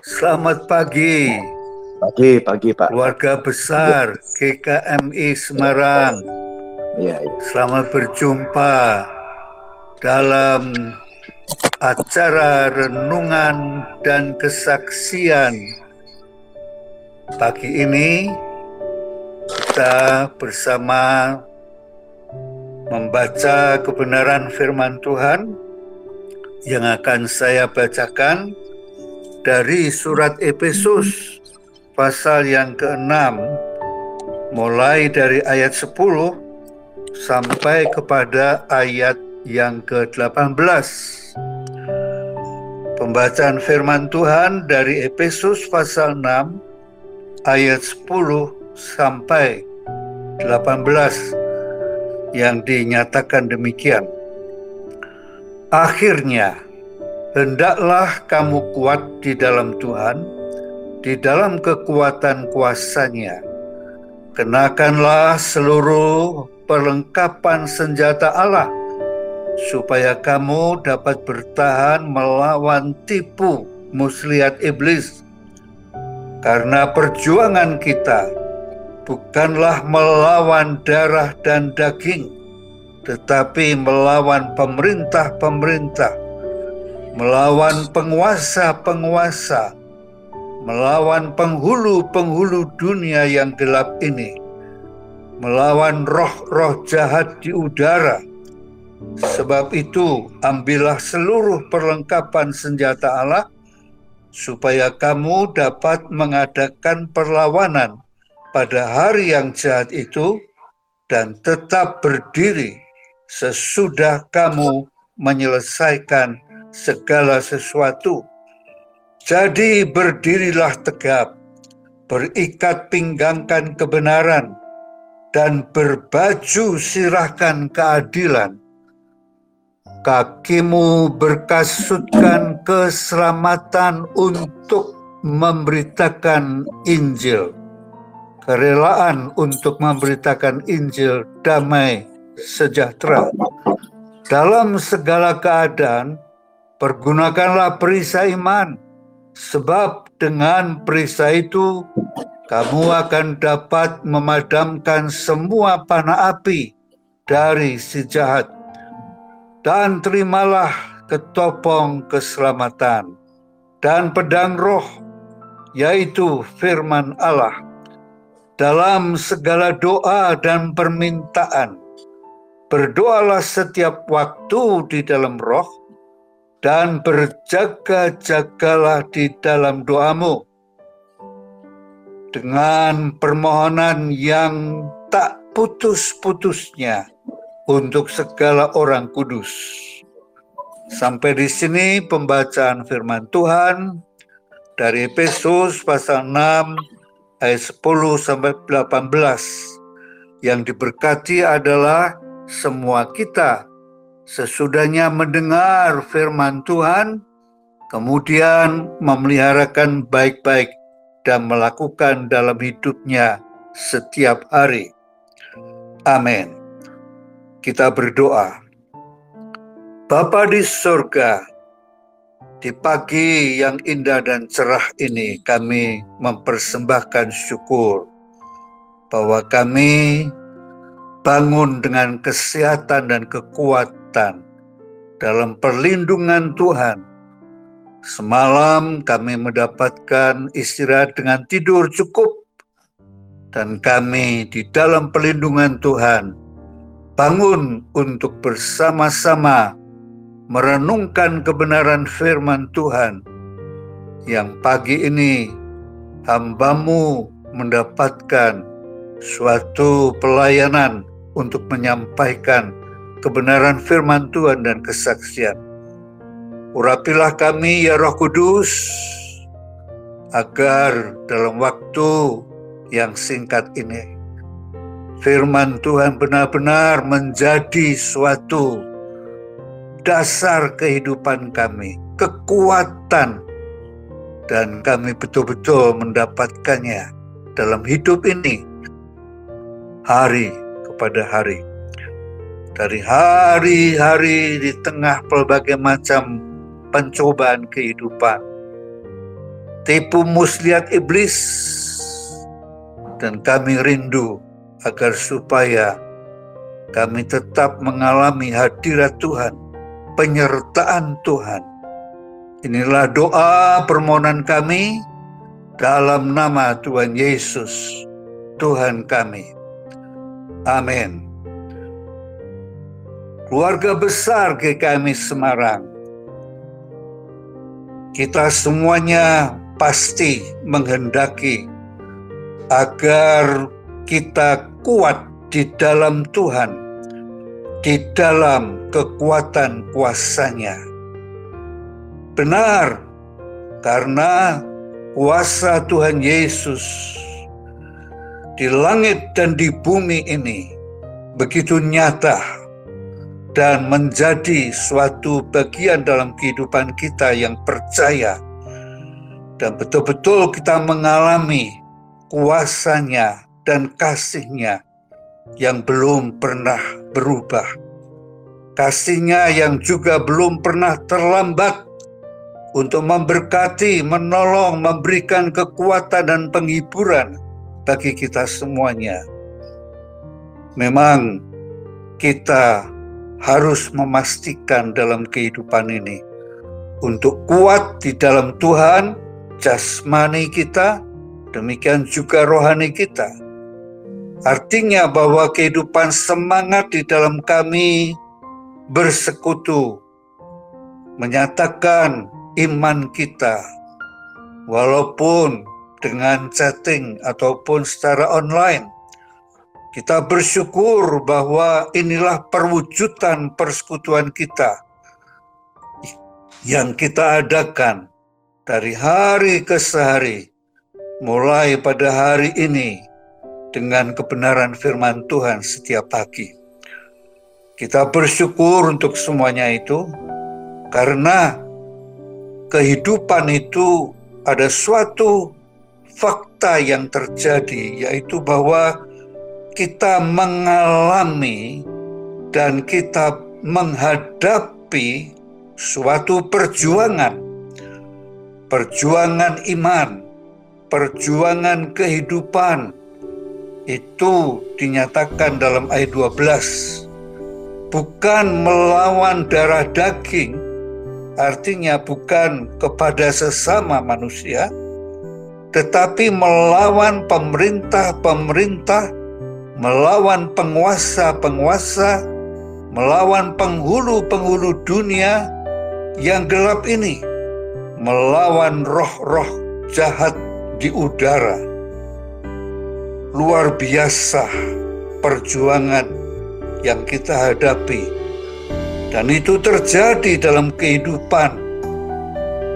Selamat pagi. Pagi, pagi Pak. Keluarga besar GKMI Semarang. Iya, iya. Selamat berjumpa dalam acara renungan dan kesaksian. Pagi ini kita bersama membaca kebenaran firman Tuhan yang akan saya bacakan dari surat Efesus pasal yang ke-6 mulai dari ayat 10 sampai kepada ayat yang ke-18. Pembacaan firman Tuhan dari Efesus pasal 6 ayat 10 sampai 18 yang dinyatakan demikian. Akhirnya, Hendaklah kamu kuat di dalam Tuhan, di dalam kekuatan kuasanya. Kenakanlah seluruh perlengkapan senjata Allah, supaya kamu dapat bertahan melawan tipu muslihat iblis. Karena perjuangan kita bukanlah melawan darah dan daging, tetapi melawan pemerintah-pemerintah, melawan penguasa-penguasa, melawan penghulu-penghulu dunia yang gelap ini, melawan roh-roh jahat di udara. Sebab itu, ambillah seluruh perlengkapan senjata Allah, supaya kamu dapat mengadakan perlawanan pada hari yang jahat itu, dan tetap berdiri sesudah kamu menyelesaikan segala sesuatu. Jadi berdirilah tegap, berikat pinggangkan kebenaran, dan berbaju sirahkan keadilan. Kakimu berkasutkan keselamatan untuk memberitakan Injil. Kerelaan untuk memberitakan Injil damai sejahtera. Dalam segala keadaan, Pergunakanlah perisai iman, sebab dengan perisai itu kamu akan dapat memadamkan semua panah api dari si jahat. Dan terimalah ketopong keselamatan dan pedang roh, yaitu firman Allah, dalam segala doa dan permintaan. Berdoalah setiap waktu di dalam roh, dan berjaga-jagalah di dalam doamu dengan permohonan yang tak putus-putusnya untuk segala orang kudus. Sampai di sini pembacaan firman Tuhan dari Efesus pasal 6 ayat 10 sampai 18. Yang diberkati adalah semua kita sesudahnya mendengar firman Tuhan, kemudian memeliharakan baik-baik dan melakukan dalam hidupnya setiap hari. Amin. Kita berdoa. Bapa di surga, di pagi yang indah dan cerah ini kami mempersembahkan syukur bahwa kami bangun dengan kesehatan dan kekuatan dalam perlindungan Tuhan. Semalam kami mendapatkan istirahat dengan tidur cukup dan kami di dalam perlindungan Tuhan bangun untuk bersama-sama merenungkan kebenaran firman Tuhan yang pagi ini hambamu mendapatkan suatu pelayanan untuk menyampaikan kebenaran firman Tuhan dan kesaksian. Urapilah kami ya Roh Kudus agar dalam waktu yang singkat ini firman Tuhan benar-benar menjadi suatu dasar kehidupan kami, kekuatan dan kami betul-betul mendapatkannya dalam hidup ini hari kepada hari. Dari hari-hari di tengah pelbagai macam pencobaan kehidupan, tipu muslihat iblis dan kami rindu agar supaya kami tetap mengalami hadirat Tuhan, penyertaan Tuhan. Inilah doa permohonan kami dalam nama Tuhan Yesus, Tuhan kami. Amin. Keluarga besar GKMI Semarang, kita semuanya pasti menghendaki agar kita kuat di dalam Tuhan, di dalam kekuatan kuasanya. Benar, karena kuasa Tuhan Yesus di langit dan di bumi ini begitu nyata dan menjadi suatu bagian dalam kehidupan kita yang percaya dan betul-betul kita mengalami kuasanya dan kasihnya yang belum pernah berubah. Kasihnya yang juga belum pernah terlambat untuk memberkati, menolong, memberikan kekuatan dan penghiburan bagi kita semuanya. Memang kita harus memastikan dalam kehidupan ini untuk kuat di dalam Tuhan, jasmani kita, demikian juga rohani kita. Artinya bahwa kehidupan semangat di dalam kami bersekutu, menyatakan iman kita, walaupun dengan chatting ataupun secara online. Kita bersyukur bahwa inilah perwujudan persekutuan kita yang kita adakan dari hari ke hari mulai pada hari ini dengan kebenaran firman Tuhan setiap pagi. Kita bersyukur untuk semuanya itu karena kehidupan itu ada suatu fakta yang terjadi yaitu bahwa kita mengalami dan kita menghadapi suatu perjuangan. Perjuangan iman perjuangan kehidupan. Itu dinyatakan dalam ayat 12 bukan melawan darah daging artinya bukan kepada sesama manusia tetapi melawan pemerintah-pemerintah melawan penguasa-penguasa melawan penghulu-penghulu dunia yang gelap ini melawan roh-roh jahat di udara. Luar biasa perjuangan yang kita hadapi. Dan itu terjadi dalam kehidupan.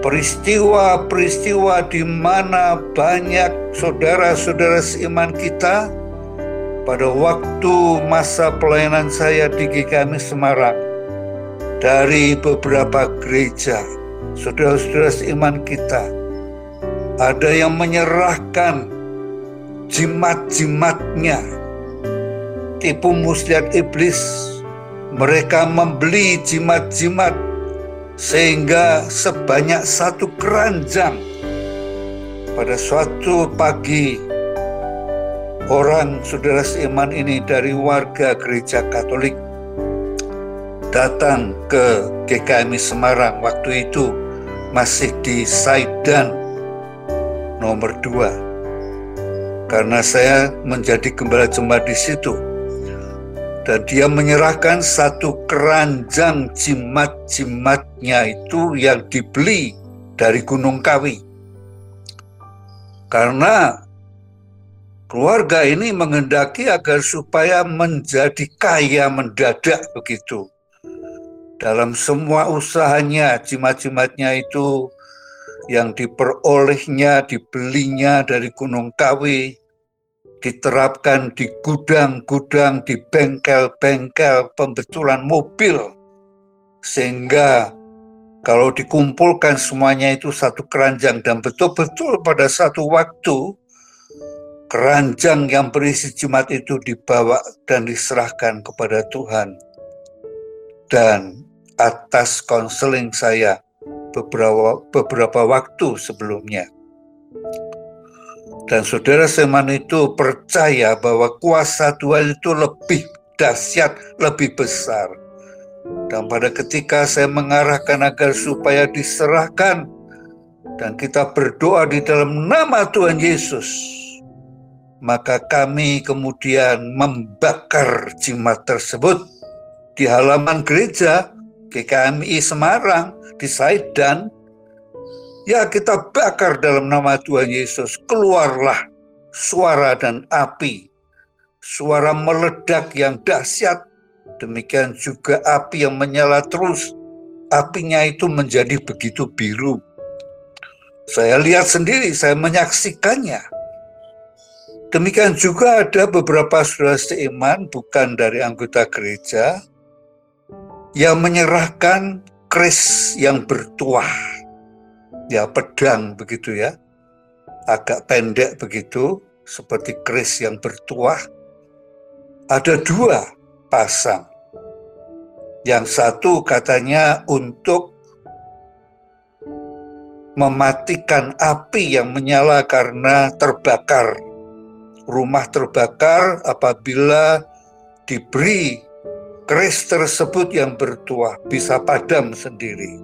Peristiwa-peristiwa di mana banyak saudara-saudara seiman kita pada waktu masa pelayanan saya di GKMI Semarang dari beberapa gereja, saudara-saudara seiman kita ada yang menyerahkan jimat-jimatnya. Tipu muslihat iblis. Mereka membeli jimat-jimat sehingga sebanyak satu keranjang pada suatu pagi orang saudara seiman ini dari warga gereja Katolik datang ke GKMI Semarang waktu itu masih di Saidan nomor dua. Karena saya menjadi gembala jemaat di situ. Dan dia menyerahkan satu keranjang jimat-jimatnya itu yang dibeli dari Gunung Kawi. Karena keluarga ini mengendaki agar supaya menjadi kaya mendadak begitu. Dalam semua usahanya, jimat-jimatnya itu yang diperolehnya, dibelinya dari Gunung Kawi, diterapkan di gudang-gudang, di bengkel-bengkel pembetulan mobil, sehingga kalau dikumpulkan semuanya itu satu keranjang dan betul-betul pada satu waktu keranjang yang berisi jimat itu dibawa dan diserahkan kepada Tuhan. Dan atas konseling saya beberapa beberapa waktu sebelumnya. Dan saudara Seman itu percaya bahwa kuasa Tuhan itu lebih dahsyat, lebih besar. Dan pada ketika saya mengarahkan agar supaya diserahkan dan kita berdoa di dalam nama Tuhan Yesus, maka kami kemudian membakar jimat tersebut di halaman gereja GKMI Semarang di Saidan Ya kita bakar dalam nama Tuhan Yesus. Keluarlah suara dan api. Suara meledak yang dahsyat. Demikian juga api yang menyala terus. Apinya itu menjadi begitu biru. Saya lihat sendiri, saya menyaksikannya. Demikian juga ada beberapa saudara seiman, bukan dari anggota gereja, yang menyerahkan kris yang bertuah ya pedang begitu ya, agak pendek begitu, seperti keris yang bertuah. Ada dua pasang. Yang satu katanya untuk mematikan api yang menyala karena terbakar. Rumah terbakar apabila diberi keris tersebut yang bertuah bisa padam sendiri.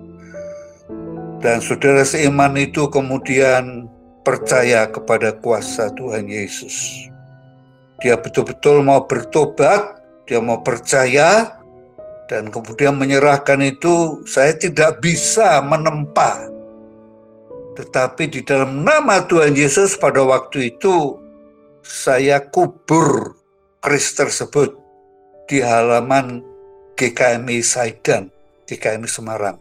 Dan saudara seiman itu kemudian percaya kepada kuasa Tuhan Yesus. Dia betul-betul mau bertobat, dia mau percaya, dan kemudian menyerahkan itu, saya tidak bisa menempa. Tetapi di dalam nama Tuhan Yesus pada waktu itu, saya kubur keris tersebut di halaman GKMI Saidan, GKMI Semarang.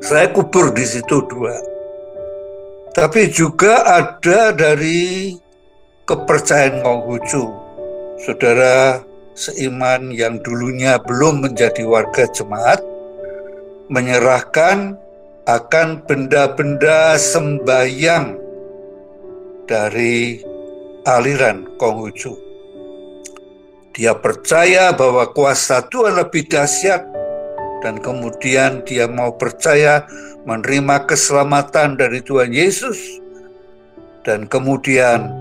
Saya kubur di situ dua. Tapi juga ada dari kepercayaan Konghucu. Saudara seiman yang dulunya belum menjadi warga jemaat, menyerahkan akan benda-benda sembayang dari aliran Konghucu. Dia percaya bahwa kuasa Tuhan lebih dahsyat dan kemudian dia mau percaya menerima keselamatan dari Tuhan Yesus dan kemudian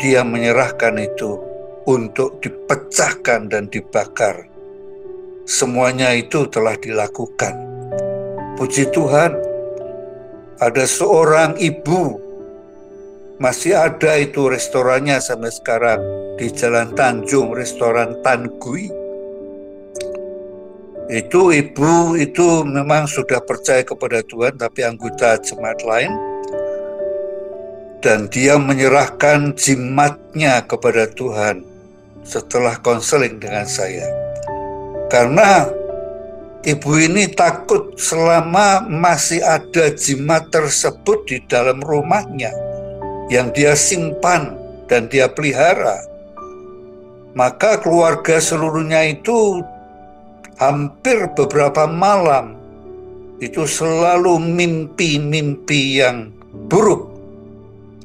dia menyerahkan itu untuk dipecahkan dan dibakar. Semuanya itu telah dilakukan. Puji Tuhan, ada seorang ibu masih ada itu restorannya sampai sekarang di Jalan Tanjung, restoran Tan Gui itu ibu itu memang sudah percaya kepada Tuhan tapi anggota jemaat lain. Dan dia menyerahkan jimatnya kepada Tuhan setelah konseling dengan saya. Karena ibu ini takut selama masih ada jimat tersebut di dalam rumahnya yang dia simpan dan dia pelihara maka keluarga seluruhnya itu hampir beberapa malam itu selalu mimpi-mimpi yang buruk.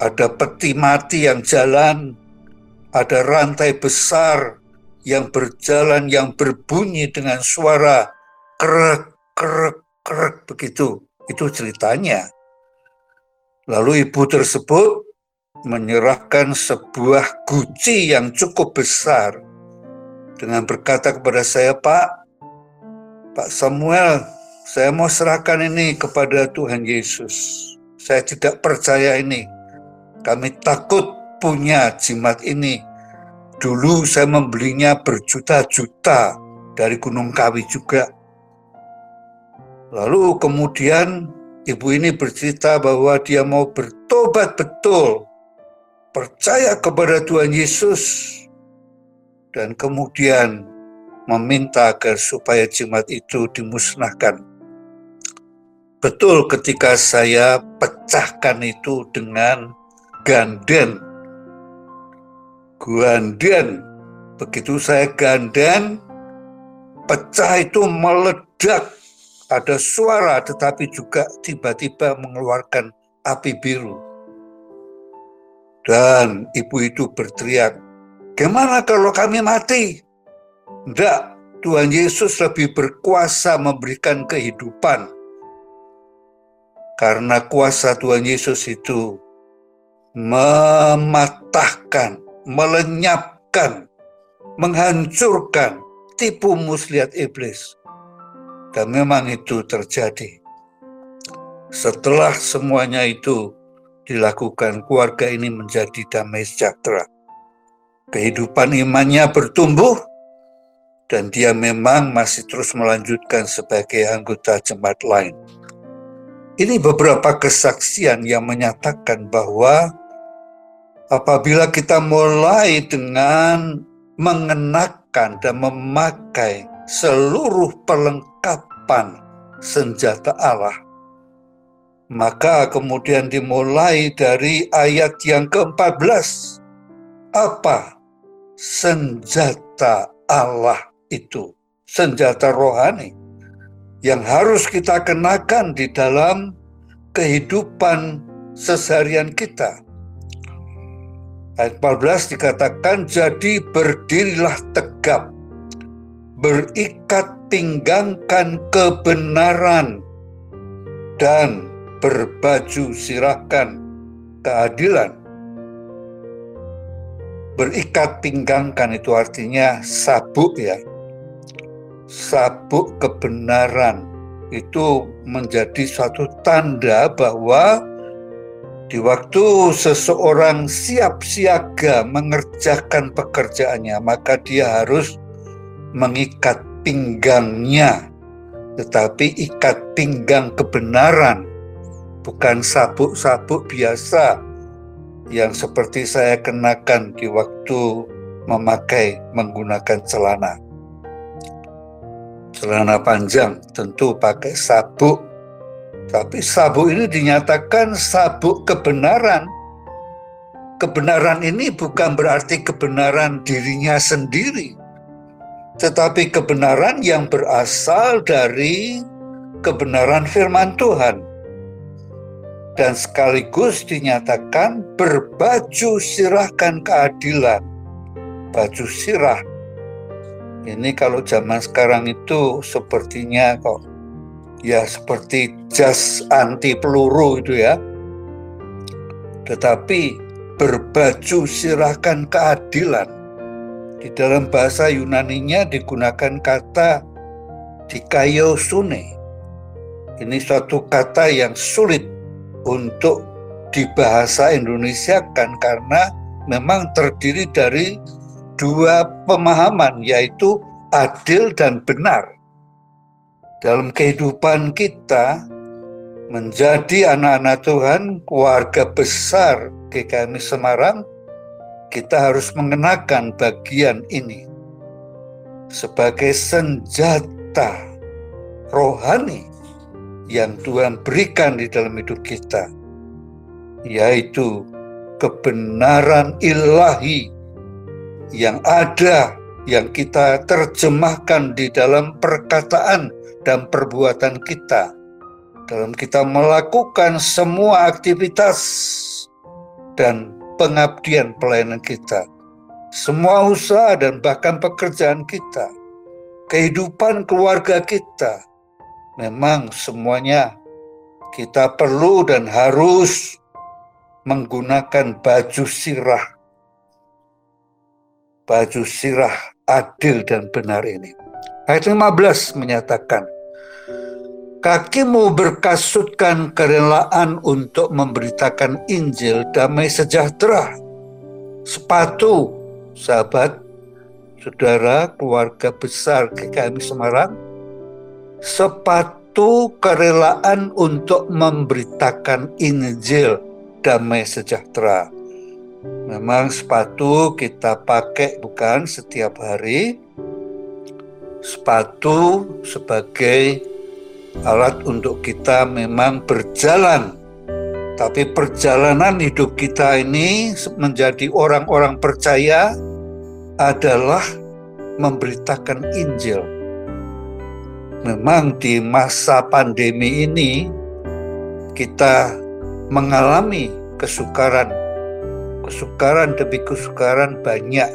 Ada peti mati yang jalan, ada rantai besar yang berjalan yang berbunyi dengan suara krek krek krek begitu. Itu ceritanya. Lalu ibu tersebut menyerahkan sebuah guci yang cukup besar dengan berkata kepada saya, "Pak, Pak Samuel, saya mau serahkan ini kepada Tuhan Yesus. Saya tidak percaya ini. Kami takut punya jimat ini. Dulu saya membelinya berjuta-juta dari Gunung Kawi juga. Lalu kemudian ibu ini bercerita bahwa dia mau bertobat betul, percaya kepada Tuhan Yesus, dan kemudian meminta agar supaya jimat itu dimusnahkan. Betul ketika saya pecahkan itu dengan ganden. Ganden. Begitu saya ganden, pecah itu meledak. Ada suara tetapi juga tiba-tiba mengeluarkan api biru. Dan ibu itu berteriak, Gimana kalau kami mati? Tidak, Tuhan Yesus lebih berkuasa memberikan kehidupan. Karena kuasa Tuhan Yesus itu mematahkan, melenyapkan, menghancurkan tipu muslihat iblis. Dan memang itu terjadi. Setelah semuanya itu dilakukan, keluarga ini menjadi damai sejahtera. Kehidupan imannya bertumbuh, dan dia memang masih terus melanjutkan sebagai anggota jemaat lain. Ini beberapa kesaksian yang menyatakan bahwa apabila kita mulai dengan mengenakan dan memakai seluruh perlengkapan senjata Allah, maka kemudian dimulai dari ayat yang ke-14. Apa senjata Allah itu? Senjata rohani yang harus kita kenakan di dalam kehidupan seseharian kita. Ayat 14 dikatakan, jadi berdirilah tegap, berikat pinggangkan kebenaran, dan berbaju sirahkan keadilan. Berikat pinggangkan itu artinya sabuk ya. Sabuk kebenaran itu menjadi suatu tanda bahwa di waktu seseorang siap siaga mengerjakan pekerjaannya, maka dia harus mengikat pinggangnya, tetapi ikat pinggang kebenaran bukan sabuk-sabuk biasa yang seperti saya kenakan di waktu memakai menggunakan celana. Celana panjang tentu pakai sabuk, tapi sabuk ini dinyatakan sabuk kebenaran. Kebenaran ini bukan berarti kebenaran dirinya sendiri, tetapi kebenaran yang berasal dari kebenaran firman Tuhan dan sekaligus dinyatakan berbaju sirahkan keadilan. Baju sirah. Ini kalau zaman sekarang itu sepertinya kok ya seperti jas anti peluru itu ya. Tetapi berbaju sirahkan keadilan. Di dalam bahasa Yunaninya digunakan kata dikaiosune. Ini suatu kata yang sulit untuk dibahasa Indonesia kan karena memang terdiri dari dua pemahaman yaitu adil dan benar. Dalam kehidupan kita menjadi anak-anak Tuhan, keluarga besar GKMI Semarang, kita harus mengenakan bagian ini sebagai senjata rohani yang Tuhan berikan di dalam hidup kita, yaitu kebenaran ilahi yang ada, yang kita terjemahkan di dalam perkataan dan perbuatan kita, dalam kita melakukan semua aktivitas dan pengabdian pelayanan kita, semua usaha dan bahkan pekerjaan kita, kehidupan keluarga kita, memang semuanya kita perlu dan harus menggunakan baju sirah. Baju sirah adil dan benar ini. Ayat 15 menyatakan, Kakimu berkasutkan kerelaan untuk memberitakan Injil damai sejahtera. Sepatu, sahabat, saudara, keluarga besar GKMI Semarang, sepatu kerelaan untuk memberitakan Injil damai sejahtera. Memang sepatu kita pakai bukan setiap hari. Sepatu sebagai alat untuk kita memang berjalan. Tapi perjalanan hidup kita ini menjadi orang-orang percaya adalah memberitakan Injil memang di masa pandemi ini kita mengalami kesukaran, kesukaran demi kesukaran banyak.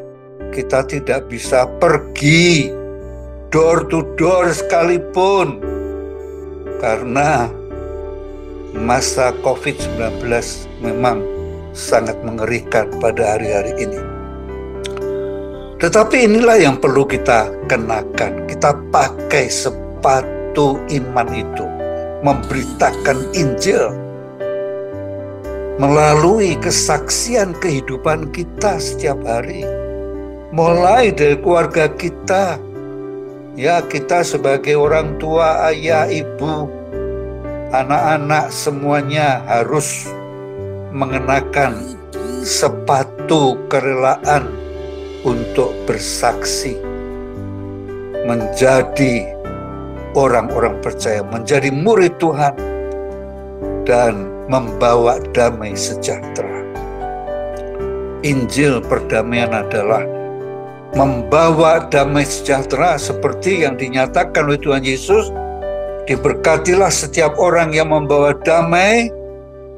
Kita tidak bisa pergi door to door sekalipun karena masa COVID-19 memang sangat mengerikan pada hari-hari ini. Tetapi inilah yang perlu kita kenakan. Kita pakai sepatu iman itu, memberitakan Injil melalui kesaksian kehidupan kita setiap hari. Mulai dari keluarga kita, ya kita sebagai orang tua, ayah, ibu, anak-anak semuanya harus mengenakan sepatu kerelaan untuk bersaksi menjadi orang-orang percaya, menjadi murid Tuhan dan membawa damai sejahtera. Injil perdamaian adalah membawa damai sejahtera seperti yang dinyatakan oleh Tuhan Yesus. Diberkatilah setiap orang yang membawa damai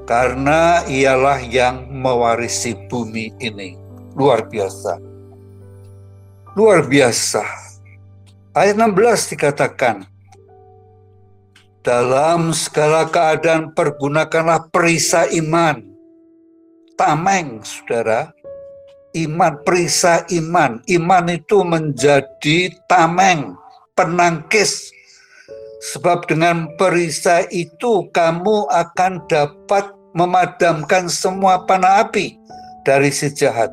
karena ialah yang mewarisi bumi ini. Luar biasa. Luar biasa. Ayat 16 dikatakan, dalam segala keadaan pergunakanlah perisai iman. Tameng, saudara. Iman, perisai iman. Iman itu menjadi tameng, penangkis. Sebab dengan perisai itu kamu akan dapat memadamkan semua panah api dari si jahat.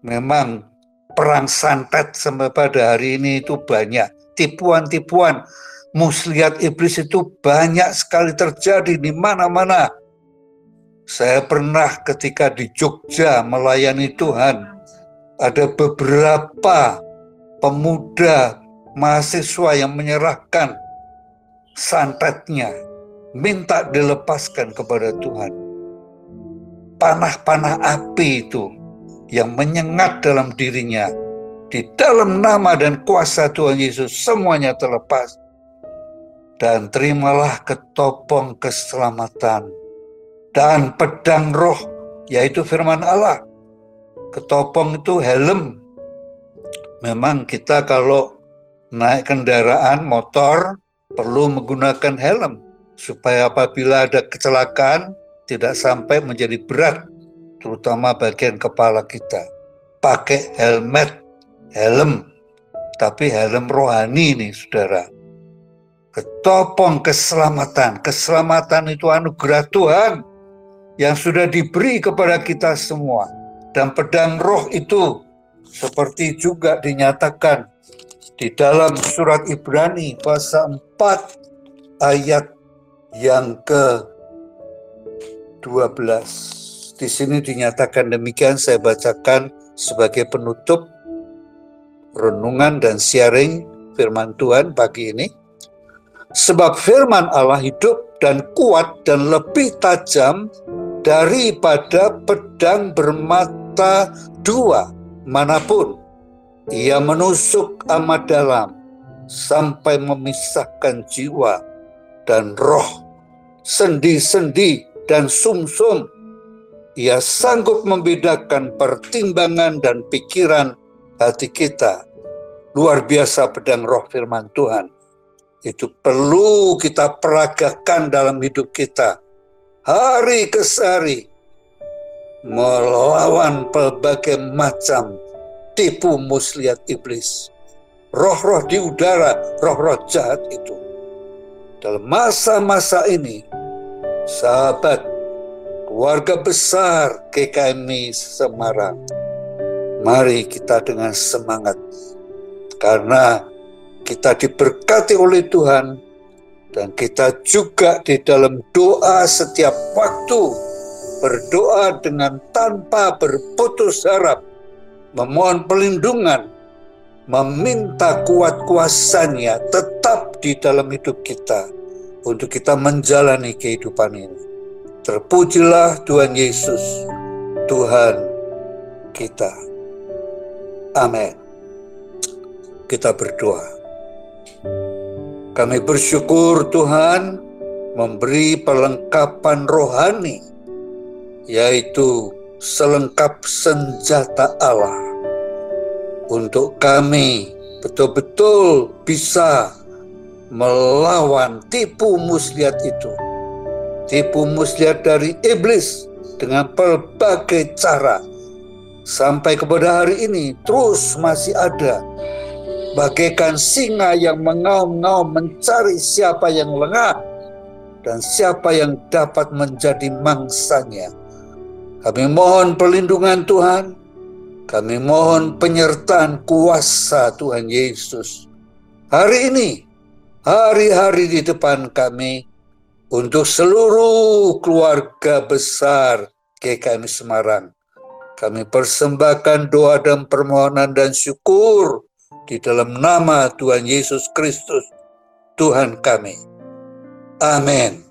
Memang perang santet sampai pada hari ini itu banyak. Tipuan-tipuan muslihat iblis itu banyak sekali terjadi di mana-mana. Saya pernah ketika di Jogja melayani Tuhan, ada beberapa pemuda mahasiswa yang menyerahkan santetnya, minta dilepaskan kepada Tuhan. Panah-panah api itu yang menyengat dalam dirinya, di dalam nama dan kuasa Tuhan Yesus semuanya terlepas dan terimalah ketopong keselamatan dan pedang roh yaitu firman Allah. Ketopong itu helm. Memang kita kalau naik kendaraan motor perlu menggunakan helm supaya apabila ada kecelakaan tidak sampai menjadi berat terutama bagian kepala kita. Pakai helmet, helm, tapi helm rohani nih saudara ketopong keselamatan. Keselamatan itu anugerah Tuhan yang sudah diberi kepada kita semua. Dan pedang roh itu seperti juga dinyatakan di dalam surat Ibrani pasal 4 ayat yang ke 12. Di sini dinyatakan demikian saya bacakan sebagai penutup renungan dan sharing firman Tuhan pagi ini. Sebab firman Allah hidup dan kuat dan lebih tajam daripada pedang bermata dua mana pun. Ia menusuk amat dalam sampai memisahkan jiwa dan roh, sendi-sendi dan sumsum. Ia sanggup membedakan pertimbangan dan pikiran hati kita. Luar biasa pedang roh firman Tuhan itu perlu kita peragakan dalam hidup kita. Hari ke hari melawan berbagai macam tipu muslihat iblis. Roh-roh di udara roh-roh jahat itu. Dalam masa-masa ini sahabat keluarga besar GKMI Semarang mari kita dengan semangat. Karena kita diberkati oleh Tuhan dan kita juga di dalam doa setiap waktu berdoa dengan tanpa berputus harap memohon perlindungan meminta kuat kuasanya tetap di dalam hidup kita untuk kita menjalani kehidupan ini. Terpujilah Tuhan Yesus Tuhan kita. Amin. Kita berdoa kami bersyukur Tuhan memberi perlengkapan rohani, yaitu selengkap senjata Allah, untuk kami betul-betul bisa melawan tipu muslihat itu tipu muslihat dari iblis dengan berbagai cara. Sampai kepada hari ini terus masih ada. Bagaikan singa yang mengaum-ngaum mencari siapa yang lengah dan siapa yang dapat menjadi mangsanya. Kami mohon perlindungan Tuhan, kami mohon penyertaan kuasa Tuhan Yesus. Hari ini, hari-hari di depan kami, untuk seluruh keluarga besar GKM Semarang. Kami persembahkan doa dan permohonan dan syukur di dalam nama Tuhan Yesus Kristus, Tuhan kami. Amin.